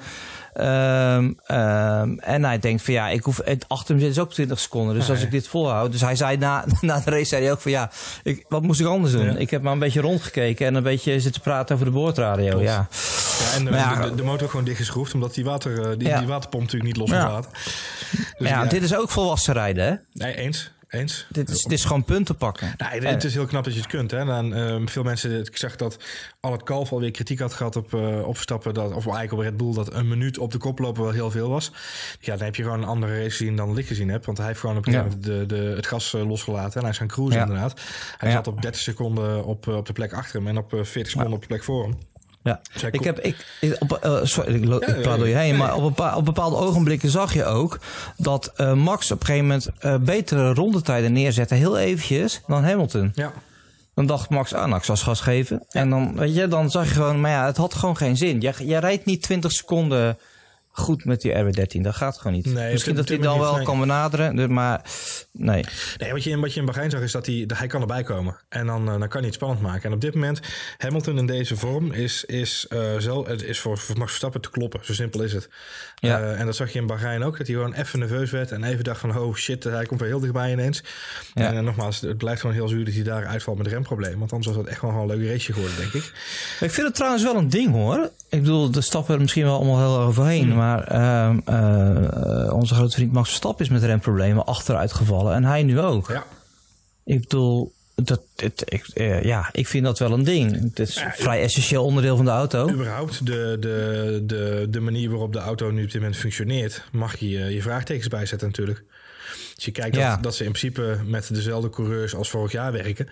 S2: Um, um, en hij denkt van ja, ik hoef, het, achter hem zit is ook 20 seconden. Dus als ik dit volhoud. Dus hij zei na, na de race zei hij ook van ja, ik, wat moest ik anders doen? Ja. Ik heb maar een beetje rondgekeken en een beetje zitten praten over de boordradio. Ja.
S1: ja. en de, ja, de, de, motor gewoon dichtgeschroefd, omdat die, water, die, die waterpomp natuurlijk niet los gaat.
S2: Dus ja, dit is ook volwassen rijden hè?
S1: Nee, eens. Eens.
S2: Dit is, dit is gewoon punten pakken.
S1: Nou, het is heel knap dat je het kunt. Hè. Dan, uh, veel mensen, ik zag dat al het kalf alweer kritiek had gehad op, uh, op Verstappen, dat, of eigenlijk op Red Bull, dat een minuut op de kop lopen wel heel veel was. Ja, dan heb je gewoon een andere race gezien dan ik gezien heb. Want hij heeft gewoon op een gegeven moment de, de, het gas uh, losgelaten en hij is gaan cruisen ja. inderdaad. Hij ja. zat op 30 seconden op, op de plek achter hem en op 40 seconden op de plek voor hem.
S2: Ja, ik heb, ik, op, uh, sorry, ik, ja, ik praat door je heen, maar op, op bepaalde ogenblikken zag je ook dat uh, Max op een gegeven moment uh, betere rondetijden neerzette, heel eventjes, dan Hamilton.
S1: Ja.
S2: Dan dacht Max, ah, nou, ik zal gas geven. En dan, weet je, dan zag je gewoon, maar ja, het had gewoon geen zin. Je, je rijdt niet 20 seconden goed met die RB13. Dat gaat gewoon niet. Nee, Misschien dat hij dan wel kan benaderen, maar nee.
S1: Nee, wat je, in, wat je in Bahrein zag is dat hij, hij kan erbij komen. En dan, uh, dan kan hij het spannend maken. En op dit moment, Hamilton in deze vorm is, is, uh, zelf, het is voor, voor Max Verstappen te kloppen. Zo simpel is het. Ja. Uh, en dat zag je in Bahrein ook. Dat hij gewoon even nerveus werd en even dacht van... oh shit, hij komt weer heel dichtbij ineens. Ja. En nogmaals, het blijft gewoon heel zuur dat hij daar uitvalt met een remprobleem. Want anders was dat echt wel een leuk race geworden, denk ik.
S2: Ik vind het trouwens wel een ding, hoor. Ik bedoel, de stappen er misschien wel allemaal heel overheen. Hmm. Maar uh, uh, onze grote vriend Max Verstappen is met remproblemen achteruit gevallen. En hij nu ook. Ja. Ik bedoel, dat, het, ik, uh, ja, ik vind dat wel een ding. Het is een vrij essentieel onderdeel van de auto.
S1: Überhaupt de, de, de, de manier waarop de auto nu op dit moment functioneert, mag je je vraagtekens bijzetten natuurlijk. Als je kijkt ja. dat, dat, ze in principe met dezelfde coureurs als vorig jaar werken.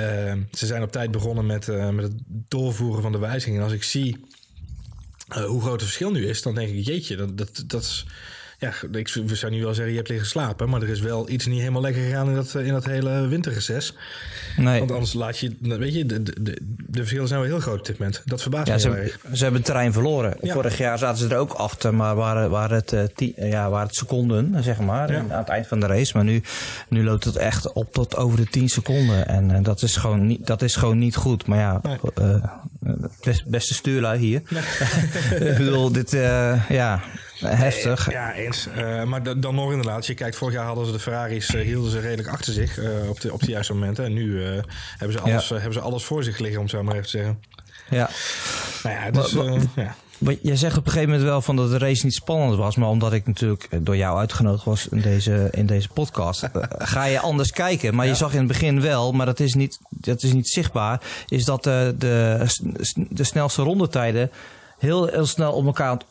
S1: Uh, ze zijn op tijd begonnen met, uh, met het doorvoeren van de wijzigingen. En als ik zie uh, hoe groot het verschil nu is, dan denk ik, jeetje, dat, dat, dat is ja, ik zou nu wel zeggen, je hebt liggen slapen. Maar er is wel iets niet helemaal lekker gegaan in dat, in dat hele winterreces. Nee. Want anders laat je, weet je, de, de, de verschillen zijn wel heel groot op dit moment. Dat verbaast ja, me
S2: ze, erg. Ze hebben terrein verloren. Vorig jaar zaten ze er ook achter, maar waren, waren, het, uh, tien, ja, waren het seconden, zeg maar, aan het eind van de race. Maar nu, nu loopt het echt op tot over de 10 seconden. En uh, dat, is gewoon niet, dat is gewoon niet goed. Maar ja, nee. uh, best, beste stuurlui hier. Nee. ik bedoel, dit, ja, Heftig.
S1: ja, eens. Uh, maar dan nog inderdaad, je kijkt, vorig jaar hadden ze de Ferraris, uh, hielden ze redelijk achter zich op, de, op de juiste momenten. En nu hebben, ze alles, hebben ze alles voor zich liggen, om zo maar even te zeggen.
S2: Ja.
S1: Nou ja, dus, ja.
S2: Maar jij zegt op een gegeven moment wel van dat de race niet spannend was. Maar omdat ik natuurlijk door jou uitgenodigd was in deze, in deze podcast. ga je anders kijken. Maar je zag in het begin wel, maar dat is niet, dat is niet zichtbaar. Is dat de, de, de snelste rondetijden heel, heel snel op elkaar het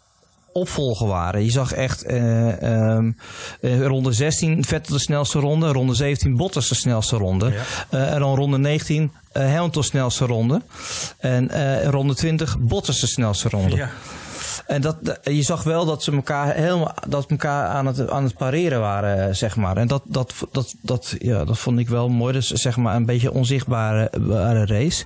S2: opvolgen waren. Je zag echt uh, um, ronde 16 Vettel de snelste ronde, ronde 17 Bottas de snelste ronde. Ja. Uh, en dan ronde 19 Hamilton snelste ronde. En ronde 20 Bottas de snelste ronde. Ja. En dat, je zag wel dat ze elkaar helemaal dat elkaar aan het, aan het pareren waren, zeg maar. En dat, dat, dat, dat, ja, dat vond ik wel mooi. Dus zeg maar een beetje onzichtbare race.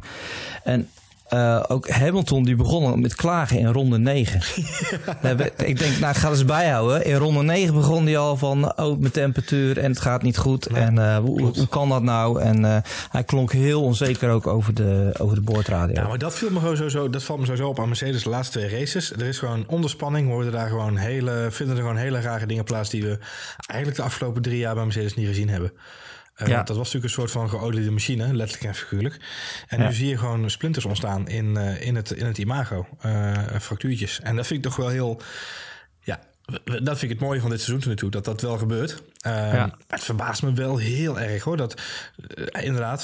S2: En uh, ook Hamilton die begon met klagen in ronde 9. ik denk, nou ik ga eens bijhouden. In ronde 9 begon hij al van, oh mijn temperatuur en het gaat niet goed. en uh, hoe, hoe, kan dat nou? En uh, hij klonk heel onzeker ook over de, over de boordradio.
S1: Ja, maar dat, viel me gewoon sowieso, dat valt me sowieso op aan Mercedes de laatste twee races. Er is gewoon onderspanning, worden daar gewoon hele, vinden er gewoon hele rare dingen plaats die we eigenlijk de afgelopen drie jaar bij Mercedes niet gezien hebben. Uh, ja. Dat was natuurlijk een soort van geoliede machine, letterlijk en figuurlijk. En nu zie je gewoon splinters ontstaan in, uh, in, het, in het imago, uh, fractuurtjes. En dat vind ik toch wel heel... Dat vind ik het mooie van dit seizoen tot nu toe, dat dat wel gebeurt. Ja. Het verbaast me wel heel erg hoor. Dat inderdaad,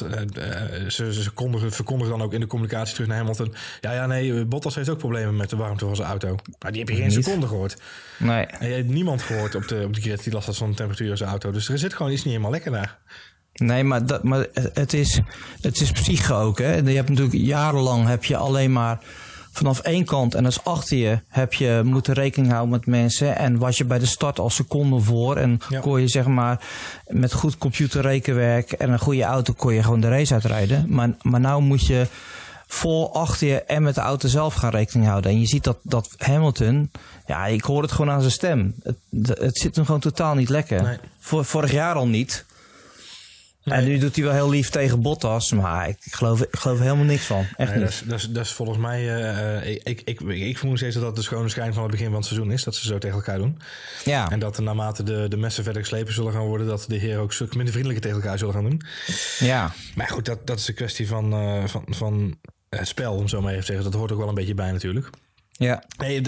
S1: ze, ze kondigen, verkondigen dan ook in de communicatie terug naar Hamilton. Ja, ja, nee, Bottas heeft ook problemen met de warmte van zijn auto. Maar die heb je geen Niet. seconde gehoord.
S2: Nee.
S1: En je hebt niemand gehoord op de, op de grid die last had van de temperatuur in zijn auto. Dus er zit gewoon iets niet helemaal lekker daar.
S2: Nee, maar, dat, maar het, is, het is psyche ook. Hè? Je hebt natuurlijk jarenlang heb je alleen maar vanaf één kant en als achter je heb je moeten rekening houden met mensen. En was je bij de start al seconden voor. En kon je zeg maar met goed computerrekenwerk en een goede auto kon je gewoon de race uitrijden. Maar, maar nou moet je voor, achter je en met de auto zelf gaan rekening houden. En je ziet dat, dat Hamilton, ja, ik hoor het gewoon aan zijn stem. Het, het zit hem gewoon totaal niet lekker. Nee. vorig jaar al niet. En nu doet hij wel heel lief tegen Bottas, maar ik geloof, ik geloof er helemaal niks van. Echt niet.
S1: Dat is, dat, is, dat is volgens mij, uh, ik, ik, ik, ik vermoed steeds dat het de schone schijn van het begin van het seizoen is. Dat ze zo tegen elkaar doen. Ja. En dat naarmate de, de messen verder geslepen zullen gaan worden, dat de heren ook stuk minder vriendelijker tegen elkaar zullen gaan doen.
S2: Ja.
S1: Maar goed, dat, dat is een kwestie van, uh, van, van het spel, om zo maar even te zeggen. Dat hoort ook wel een beetje bij natuurlijk.
S2: Ja.
S1: Nee,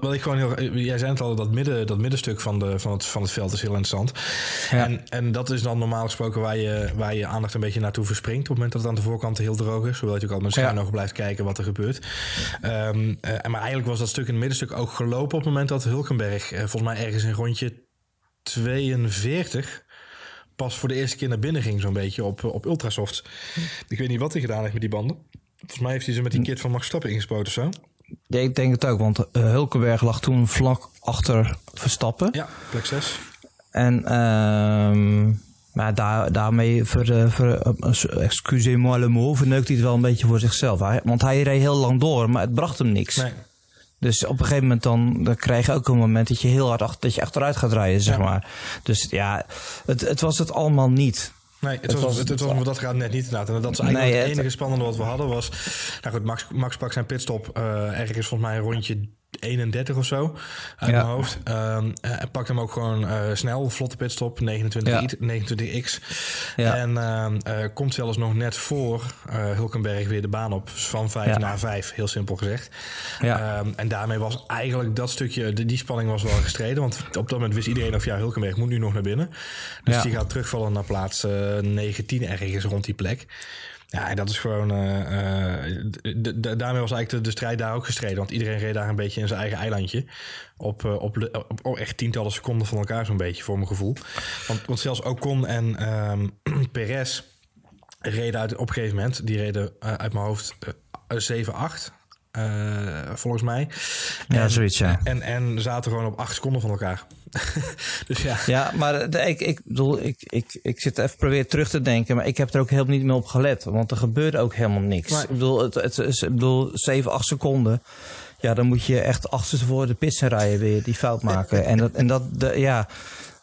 S1: wat ik gewoon heel. Jij zei het al, dat, midden, dat middenstuk van, de, van, het, van het veld is heel interessant. Ja. En, en dat is dan normaal gesproken waar je, waar je aandacht een beetje naartoe verspringt. Op het moment dat het aan de voorkant heel droog is. Zodat je ook altijd met schuin nog blijft kijken wat er gebeurt. Um, uh, maar eigenlijk was dat stuk in het middenstuk ook gelopen op het moment dat Hulkenberg, uh, volgens mij ergens in rondje 42 pas voor de eerste keer naar binnen ging, zo'n beetje op, op Ultrasoft. Ik weet niet wat hij gedaan heeft met die banden. Volgens mij heeft hij ze met die kit van Max Stappen ingespoten of zo.
S2: Ja, ik denk het ook, want uh, Hulkenberg lag toen vlak achter Verstappen.
S1: Ja, plek 6.
S2: En uh, Maar daar, daarmee, voor, uh, voor, uh, excusez-moi le mot, verneukt hij het wel een beetje voor zichzelf. Hij, want hij reed heel lang door, maar het bracht hem niks. Nee. Dus op een gegeven moment dan, dan krijg je ook een moment dat je heel hard achter, dat je achteruit gaat rijden, zeg maar. Dus ja, het, het was het allemaal niet.
S1: Nee, het, was, het, het was, dat gaat net niet inderdaad. En dat is eigenlijk het enige spannende wat we hadden was... Nou goed, Max, Max pak zijn pitstop. Uh, ergens volgens mij een rondje 31 of zo uit mijn hoofd. Um, uh, pak hem ook gewoon uh, snel, vlotte pitstop, 29, 29x. Ja. En uh, komt zelfs nog net voor Hulkenberg weer de baan op van 5 naar 5, heel simpel gezegd. Ja. Um, en daarmee was eigenlijk dat stukje, de, die spanning was wel gestreden. Want op dat moment wist iedereen of ja, Hulkenberg moet nu nog naar binnen. Dus die gaat terugvallen naar plaats 19 ergens rond die plek. Ja, dat is gewoon. Uh, daarmee was eigenlijk de, strijd daar ook gestreden. Want iedereen reed daar een beetje in zijn eigen eilandje. Op, uh, op, op, echt tientallen seconden van elkaar, zo'n beetje, voor mijn gevoel. Want, want zelfs Ocon en um, Perez reden uit, op een gegeven moment. Die reden uit mijn hoofd 7-8. Uh, volgens mij.
S2: Ja, en, zoiets, ja.
S1: En, en zaten gewoon op acht seconden van elkaar. dus ja.
S2: Ja, maar de, ik, ik bedoel, ik, ik, ik zit even proberen terug te denken, maar ik heb er ook helemaal niet meer op gelet. Want er gebeurde ook helemaal niks. Maar, ik bedoel, het, het, is, ik bedoel, 7, 8 seconden. Ja, dan moet je echt voor de pits rijden weer, die fout maken. en dat, en dat de, ja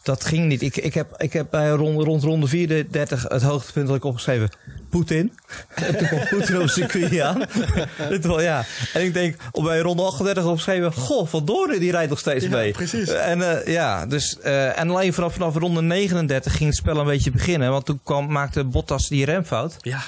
S2: dat ging niet. Ik, ik, heb, ik heb bij rond, rond ronde 34 het hoogtepunt dat ik opgeschreven. Poetin. En toen kwam Poetin op het circuit aan. ja. En ik denk, op bij ronde 38 opgeschreven. Goh, Van die rijdt nog steeds mee.
S1: precies.
S2: En uh, ja, dus, uh, en alleen vanaf, vanaf ronde 39 ging het spel een beetje beginnen. Want toen kwam, maakte Bottas die remfout.
S1: Ja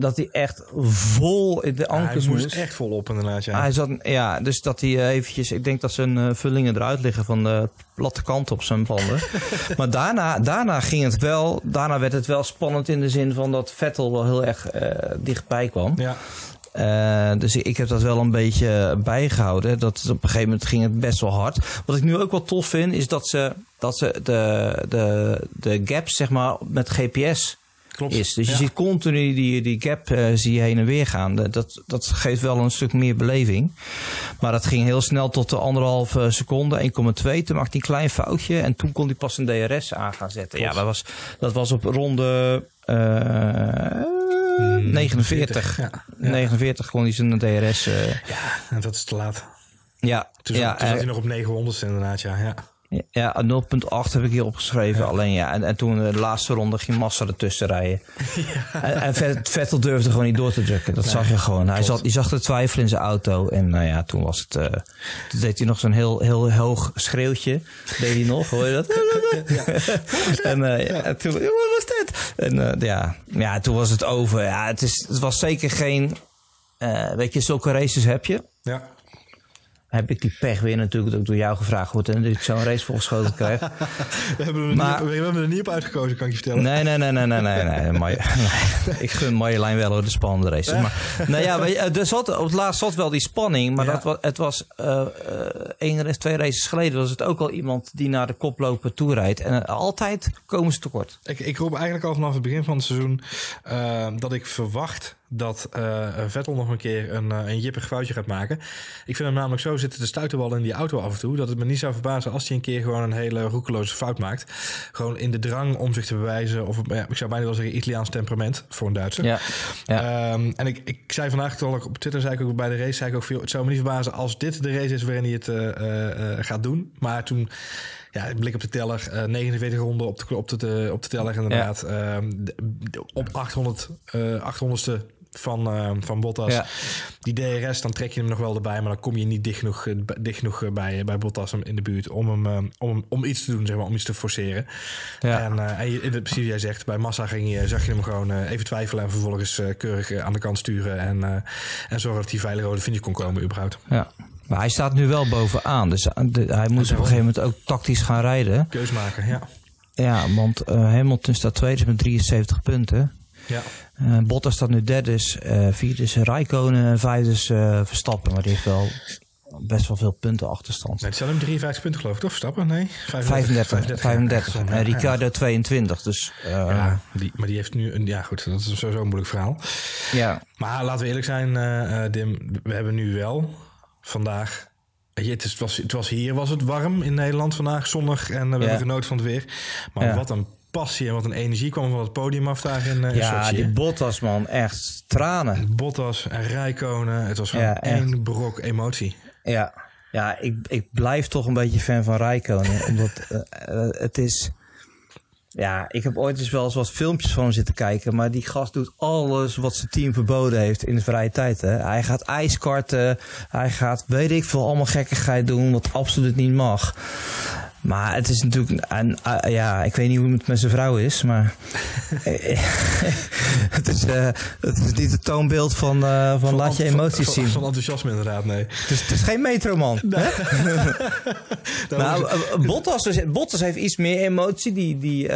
S2: dat hij echt vol in de ankers
S1: ja, hij moest. echt vol op inderdaad, ja.
S2: Hij zat, ja, dus dat hij eh, eventjes... Ik denk dat zijn uh, vullingen eruit liggen van de platte kant op zijn banden. maar daarna, daarna ging het wel... Daarna werd het wel spannend in de zin van dat Vettel wel heel erg uh, dichtbij kwam.
S1: Ja.
S2: Uh, dus ik heb dat wel een beetje bijgehouden. Dat op een gegeven moment ging het best wel hard. Wat ik nu ook wel tof vind, is dat ze, dat ze de, de, de gaps zeg maar, met GPS
S1: Klopt.
S2: is. Dus je ziet continu die, die gap uh, zie je heen en weer gaan. Dat, dat geeft wel een stuk meer beleving. Maar dat ging heel snel tot de anderhalve seconde, 1,2. Toen maakte hij een klein foutje en toen kon hij pas een DRS aan gaan zetten. Ja, dat was, dat was op ronde... Uh, 49. Ja, ja. 49 kon hij zijn DRS. Uh,
S1: ja, en dat is te laat.
S2: Ja,
S1: toen,
S2: ja,
S1: toen zat hij nog op 900 inderdaad, ja. ja.
S2: Ja, 0.8 heb ik hier opgeschreven. Alleen ja, en, en toen de laatste ronde ging Massa ertussen rijden. Ja. En, en, Vettel durfde gewoon niet door te drukken. Dat zag je gewoon. Hij zat, die zag te twijfelen in zijn auto. En nou ja, toen was het. Uh, toen deed hij nog zo'n heel, heel hoog schreeuwtje. Deed hij nog, hoor je dat? Ja. en, uh, ja. en toen, wat was dit? En uh, ja, ja, toen was het over. Ja, het, is, het was zeker geen. weet je, zulke races heb je.
S1: Ja
S2: heb ik die pech weer natuurlijk dat ik door jou gevraagd word en dat ik zo'n race volgeschoten krijg.
S1: we, hebben er maar, niet, we hebben er niet op uitgekozen, kan ik je vertellen.
S2: Nee, nee, nee, nee, nee, nee. nee, nee, ik gun Marjolein wel hoor, de spannende races. Maar, nou ja, er zat, op het laatst zat wel die spanning, maar dat, het was uh, één race, twee races geleden was het ook al iemand die naar de koploper toe rijdt. En altijd komen ze tekort.
S1: Ik, ik roep eigenlijk al vanaf het begin van het seizoen uh, dat ik verwacht dat uh, Vettel nog een keer een, uh, een jippig foutje gaat maken. Ik vind hem namelijk zo zitten de stuiterbal in die auto af en toe... dat het me niet zou verbazen als hij een keer gewoon een hele roekeloze fout maakt. Gewoon in de drang om zich te bewijzen... of ja, ik zou bijna wel zeggen Italiaans temperament voor een Duitser.
S2: Ja. ja.
S1: Um, en ik, ik zei vandaag toch op Twitter, zei ik ook bij de race... zei ik ook veel, het zou me niet verbazen als dit de race is waarin hij het uh, gaat doen. Maar toen ja, blik op de teller. Uh, 49 ronden op de, op de, op de teller inderdaad. Ja. De, op 800, uh, 800ste van, uh, van Bottas. Ja. Die DRS, dan trek je hem nog wel erbij, maar dan kom je niet dicht genoeg, eh, dicht genoeg eh, bij, bij Bottas in de buurt om hem, om, om iets te doen, zeg maar, om iets te forceren. Ja. En, uh, en je, precies jij zegt, bij Massa ging je, zag je hem gewoon even twijfelen en vervolgens keurig aan de kant sturen en, en zorgen dat hij veilig over de finish kon komen überhaupt.
S2: Ja. Maar hij staat nu wel bovenaan, dus hij moet op een gegeven moment ook tactisch gaan rijden.
S1: Keus maken, ja.
S2: Ja, want Hamilton staat tweede met 73 punten.
S1: Ja.
S2: Uh, Bottas staat nu derde, uh, vierde is Raikkonen, vijfde is uh, Verstappen. Maar die heeft wel best wel veel punten achterstand.
S1: Nee, het zijn hem 53 punten geloof ik, toch? Verstappen? Nee?
S2: 35. 35. 35. Ja, en Ricardo ja. 22. Dus,
S1: ja, die, maar die heeft nu een... Ja goed, dat is sowieso een moeilijk verhaal.
S2: Ja.
S1: Maar laten we eerlijk zijn, Dim. We hebben nu wel vandaag het, het, was, het was hier was het warm in Nederland vandaag, zonnig en we hebben genoten van het weer. Maar wat een passie en wat een energie kwam van het podium af daar in, uh,
S2: Ja, die Bottas man, echt tranen.
S1: Bottas en Rijkonen, het was gewoon ja, één brok emotie.
S2: Ja, ja ik, ik blijf toch een beetje fan van Rijkonen. omdat uh, het is... Ja, ik heb ooit eens wel eens wat filmpjes van hem zitten kijken. Maar die gast doet alles wat zijn team verboden heeft in de vrije tijd. Hè. Hij gaat ijskarten. Hij gaat, weet ik veel, allemaal gekkigheid doen. Wat absoluut niet mag. Maar het is natuurlijk, een, uh, ja, ik weet niet hoe het met zijn vrouw is, maar het, is, uh, het is niet het toonbeeld van, uh, van, van, laat je emoties
S1: van,
S2: zien.
S1: Van enthousiasme inderdaad, nee.
S2: Het is, het is geen metroman. Nee. nou, Bottas, Bottas heeft iets meer emotie. Die, die,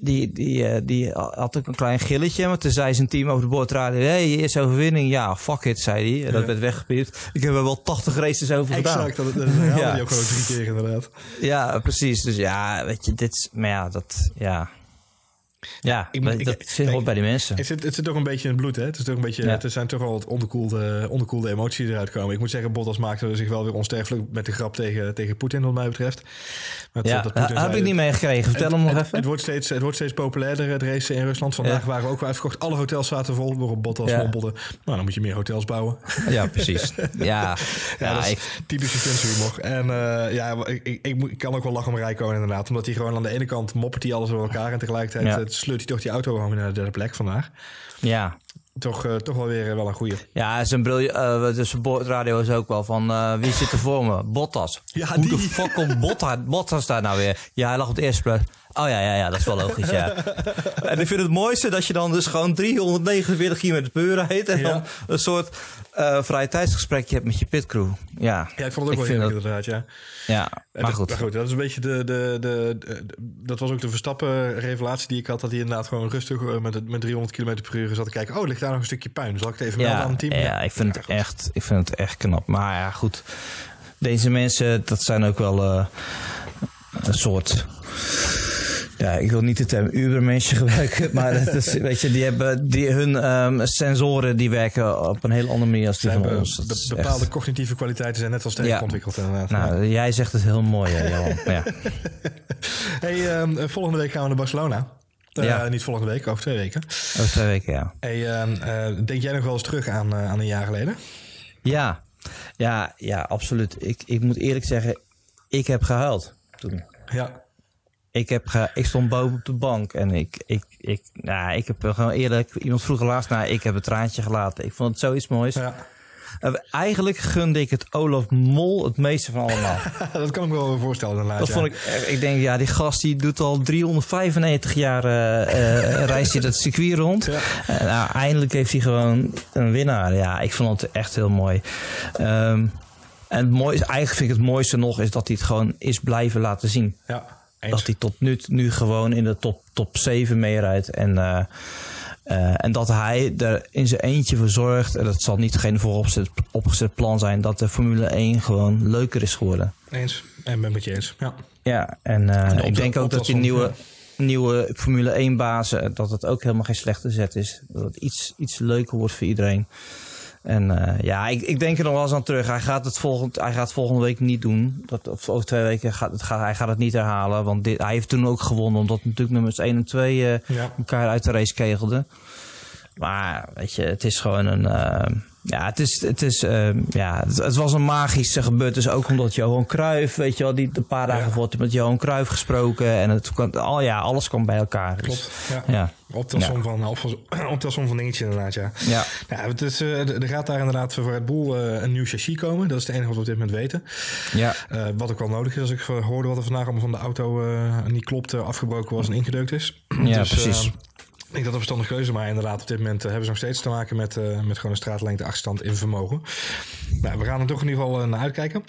S2: die, die, uh, die had ook een klein gilletje. Maar toen zei zijn team over de boordradio... hey, eerste overwinning. Ja, fuck it, zei hij. Dat werd weggepiept. Ik heb er wel 80 races over gedaan.
S1: Exact, dat ja. ook gewoon drie keer inderdaad.
S2: Ja, precies. Dus ja, weet je, dit... Maar ja, dat... Ja, ja, ik, ik, dat zit hoort bij die mensen.
S1: Het zit, het zit toch een beetje in het bloed, hè? Het, is toch een beetje, het zijn toch al wat onderkoelde, onderkoelde emoties die eruit komen. Ik moet zeggen, Bottas maakte zich wel weer onsterfelijk met de grap tegen, tegen Poetin, wat mij betreft.
S2: Maar ja, dat Poetin heb ik niet meegekregen. Vertel hem nog
S1: het,
S2: even.
S1: Het wordt, steeds, het wordt steeds populairder, het racen in Rusland. Vandaag waren we ook weer uitverkocht. Alle hotels zaten vol, waarop Bottas ja. mompelde. Nou, dan moet je meer hotels bouwen.
S2: Ja, precies. Ja,
S1: ja, dat is typische En uh, ja, ik, ik, ik, kan ook wel lachen om Rijkoon inderdaad. Omdat hij gewoon aan de ene kant moppert hij alles door elkaar en tegelijkertijd sleurt hij toch die auto gewoon naar de derde plek vandaag.
S2: Ja.
S1: Toch, uh, toch wel weer wel een goede.
S2: Ja, zijn briljant. Uh, dus radio is ook wel van wie zit er voor me? Bottas. Ja, Hoe die. de fuck komt Bottas, Bottas daar nou weer? Ja, hij lag op het eerste plek. Oh ja, ja, ja, dat is wel logisch, ja. en ik vind het mooiste dat je dan dus gewoon 349 km per uur rijdt. En ja. dan een soort uh, vrije tijdsgesprekje hebt met je pitcrew. Ja,
S1: ja ik vond het ook wel heel inderdaad, ja.
S2: Ja, maar
S1: dat,
S2: goed.
S1: goed. Dat is een beetje de, de, de, de, Dat was ook de Verstappen-revelatie die ik had. Dat hij inderdaad gewoon rustig eh, met, met 300 km per uur zat te kijken. Oh, ligt daar nog een stukje puin. Zal ik het even
S2: ja,
S1: melden aan het team?
S2: Ja, ik vind, het echt, ik vind het echt knap. Maar ja, goed. Deze mensen, dat zijn ook wel uh, een soort ja, ik wil niet de term Ubermensje gebruiken, maar dat is, weet je, die hebben die, hun um, sensoren die werken op een heel andere manier als die van ons.
S1: Dat bepaalde echt... cognitieve kwaliteiten zijn net als ja. ontwikkeld inderdaad.
S2: Nou, jij zegt het heel mooi, Johan. ja.
S1: hey, um, volgende week gaan we naar Barcelona. Uh, ja. Niet volgende week, over twee weken.
S2: Over twee weken, ja.
S1: Hey, uh, denk jij nog wel eens terug aan, uh, aan een jaar geleden?
S2: Ja, ja, ja absoluut. Ik, ik moet eerlijk zeggen, ik heb gehuild toen.
S1: Ja.
S2: Ik, heb ge, ik stond boven op de bank en ik, ik, ik, nou, ik heb gewoon eerlijk, iemand vroeg laatst naar, ik heb een traantje gelaten. Ik vond het zoiets moois. Ja. Uh, eigenlijk gunde ik het Olaf Mol het meeste van allemaal.
S1: dat kan ik me wel voorstellen.
S2: Dat
S1: ja.
S2: vond ik, ik denk, ja, die gast die doet al 395 jaar uh, uh, reist hij dat circuit rond. Ja. nou, eindelijk heeft hij gewoon een winnaar. Ja, ik vond het echt heel mooi. Um, en het mooiste, eigenlijk vind ik het mooiste nog is dat hij het gewoon is blijven laten zien.
S1: Ja.
S2: Eens. Dat hij tot nu, nu gewoon in de top, top 7 meerijdt. En, uh, uh, en dat hij er in zijn eentje voor zorgt. En dat zal niet geen vooropgezet opgezet plan zijn. Dat de Formule 1 gewoon leuker is geworden.
S1: Eens. En ben met je eens. Ja.
S2: Ja, en, uh, en ik denk ook dat die nieuwe, ja. nieuwe Formule 1 bazen. Dat het ook helemaal geen slechte zet is. Dat het iets, iets leuker wordt voor iedereen. En uh, ja, ik, ik denk er nog wel eens aan terug. Hij gaat het volgend, hij gaat volgende week niet doen. Dat, of over twee weken gaat, het, gaat hij gaat het niet herhalen. Want dit, hij heeft toen ook gewonnen. Omdat natuurlijk nummers 1 en 2 uh, ja. elkaar uit de race kegelden. Maar weet je, het is gewoon een... Uh, ja, het, is, het, is, uh, ja het, het, was een magische gebeurtenis. Ook omdat Johan Cruijff, weet je wel, die een paar dagen voor met Johan Cruijff gesproken. En het kwam, al, ja, alles kwam bij elkaar.
S1: Klopt,
S2: dus,
S1: ja. ja. Optelsom ja. van, optelsom van dingetje inderdaad, ja.
S2: Ja.
S1: ja het is, uh, er gaat daar inderdaad voor Red Bull uh, een nieuw chassis komen. Dat is het enige wat we op dit moment weten.
S2: Ja.
S1: Uh, wat ook wel nodig is als ik hoorde wat er vandaag allemaal van de auto niet klopt, afgebroken was en ingedeukt is.
S2: Ja, dus, precies.
S1: Ik denk dat een verstandige keuze, maar inderdaad, op dit moment uh, hebben ze nog steeds te maken met, uh, met gewoon een straatlengte achterstand in vermogen. Nou, we gaan er toch in ieder geval uh, naar uitkijken.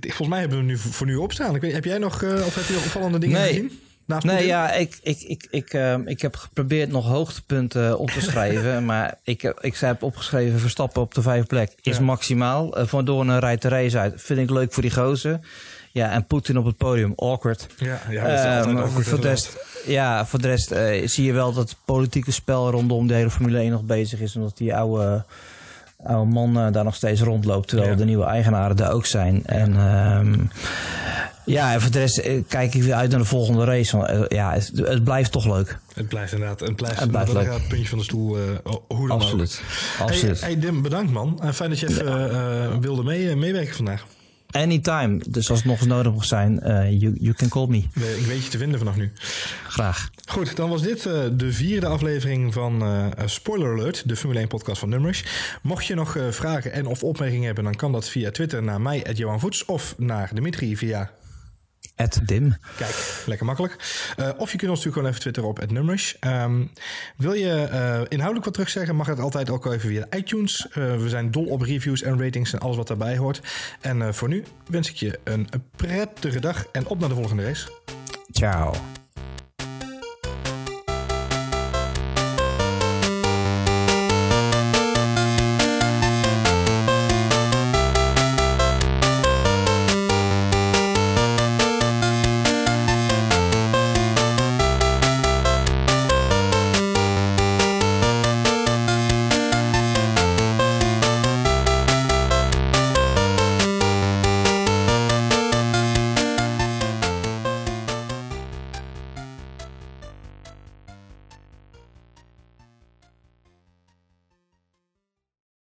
S1: volgens mij hebben we nu voor nu opstaan. Ik weet, heb jij nog, of heb je nog opvallende dingen
S2: nee.
S1: gezien?
S2: Naast nee, ja, ik, ik, ik, ik, ik heb geprobeerd nog hoogtepunten op te schrijven. maar ik, ik heb opgeschreven Verstappen op de vijfde plek is ja. maximaal. Van door een rijdt de race uit. Vind ik leuk voor die gozer. Ja, en Poetin op het podium, awkward.
S1: Ja, ja dat is uh, altijd awkward.
S2: Voor de rest, ja, voor de rest uh, zie je wel dat het politieke spel rondom de hele Formule 1 nog bezig is. Omdat die oude, oude man uh, daar nog steeds rondloopt. Terwijl ja. de nieuwe eigenaren er ook zijn. En um, Ja, en voor de rest eh, kijk ik weer uit naar de volgende race. Want, eh, ja, het, het, blijft toch leuk.
S1: Het blijft inderdaad, het blijft, het blijft leuk. Het puntje van de stoel, uh, hoe dan
S2: Absoluut. Absoluut.
S1: Hey, hey Dim, bedankt man. fijn dat je even wilde mee, meewerken vandaag.
S2: Anytime. Dus als het nog eens nodig mag zijn, you, you can call me.
S1: Ik weet je te vinden vanaf nu.
S2: Graag.
S1: Goed, dan was dit de vierde aflevering van Spoiler Alert, de Formule 1 podcast van Nummers. Mocht je nog vragen en of opmerkingen hebben, dan kan dat via Twitter naar mij, Johan Voets, of naar Dimitri via
S2: Dim.
S1: Kijk, lekker makkelijk. Uh, of je kunt ons natuurlijk gewoon even twitteren op @nummers. Um, wil je uh, inhoudelijk wat terugzeggen, mag het altijd ook even via iTunes. Uh, we zijn dol op reviews en ratings en alles wat daarbij hoort. En voor nu wens ik je een prettige dag en op naar de volgende race.
S2: Ciao.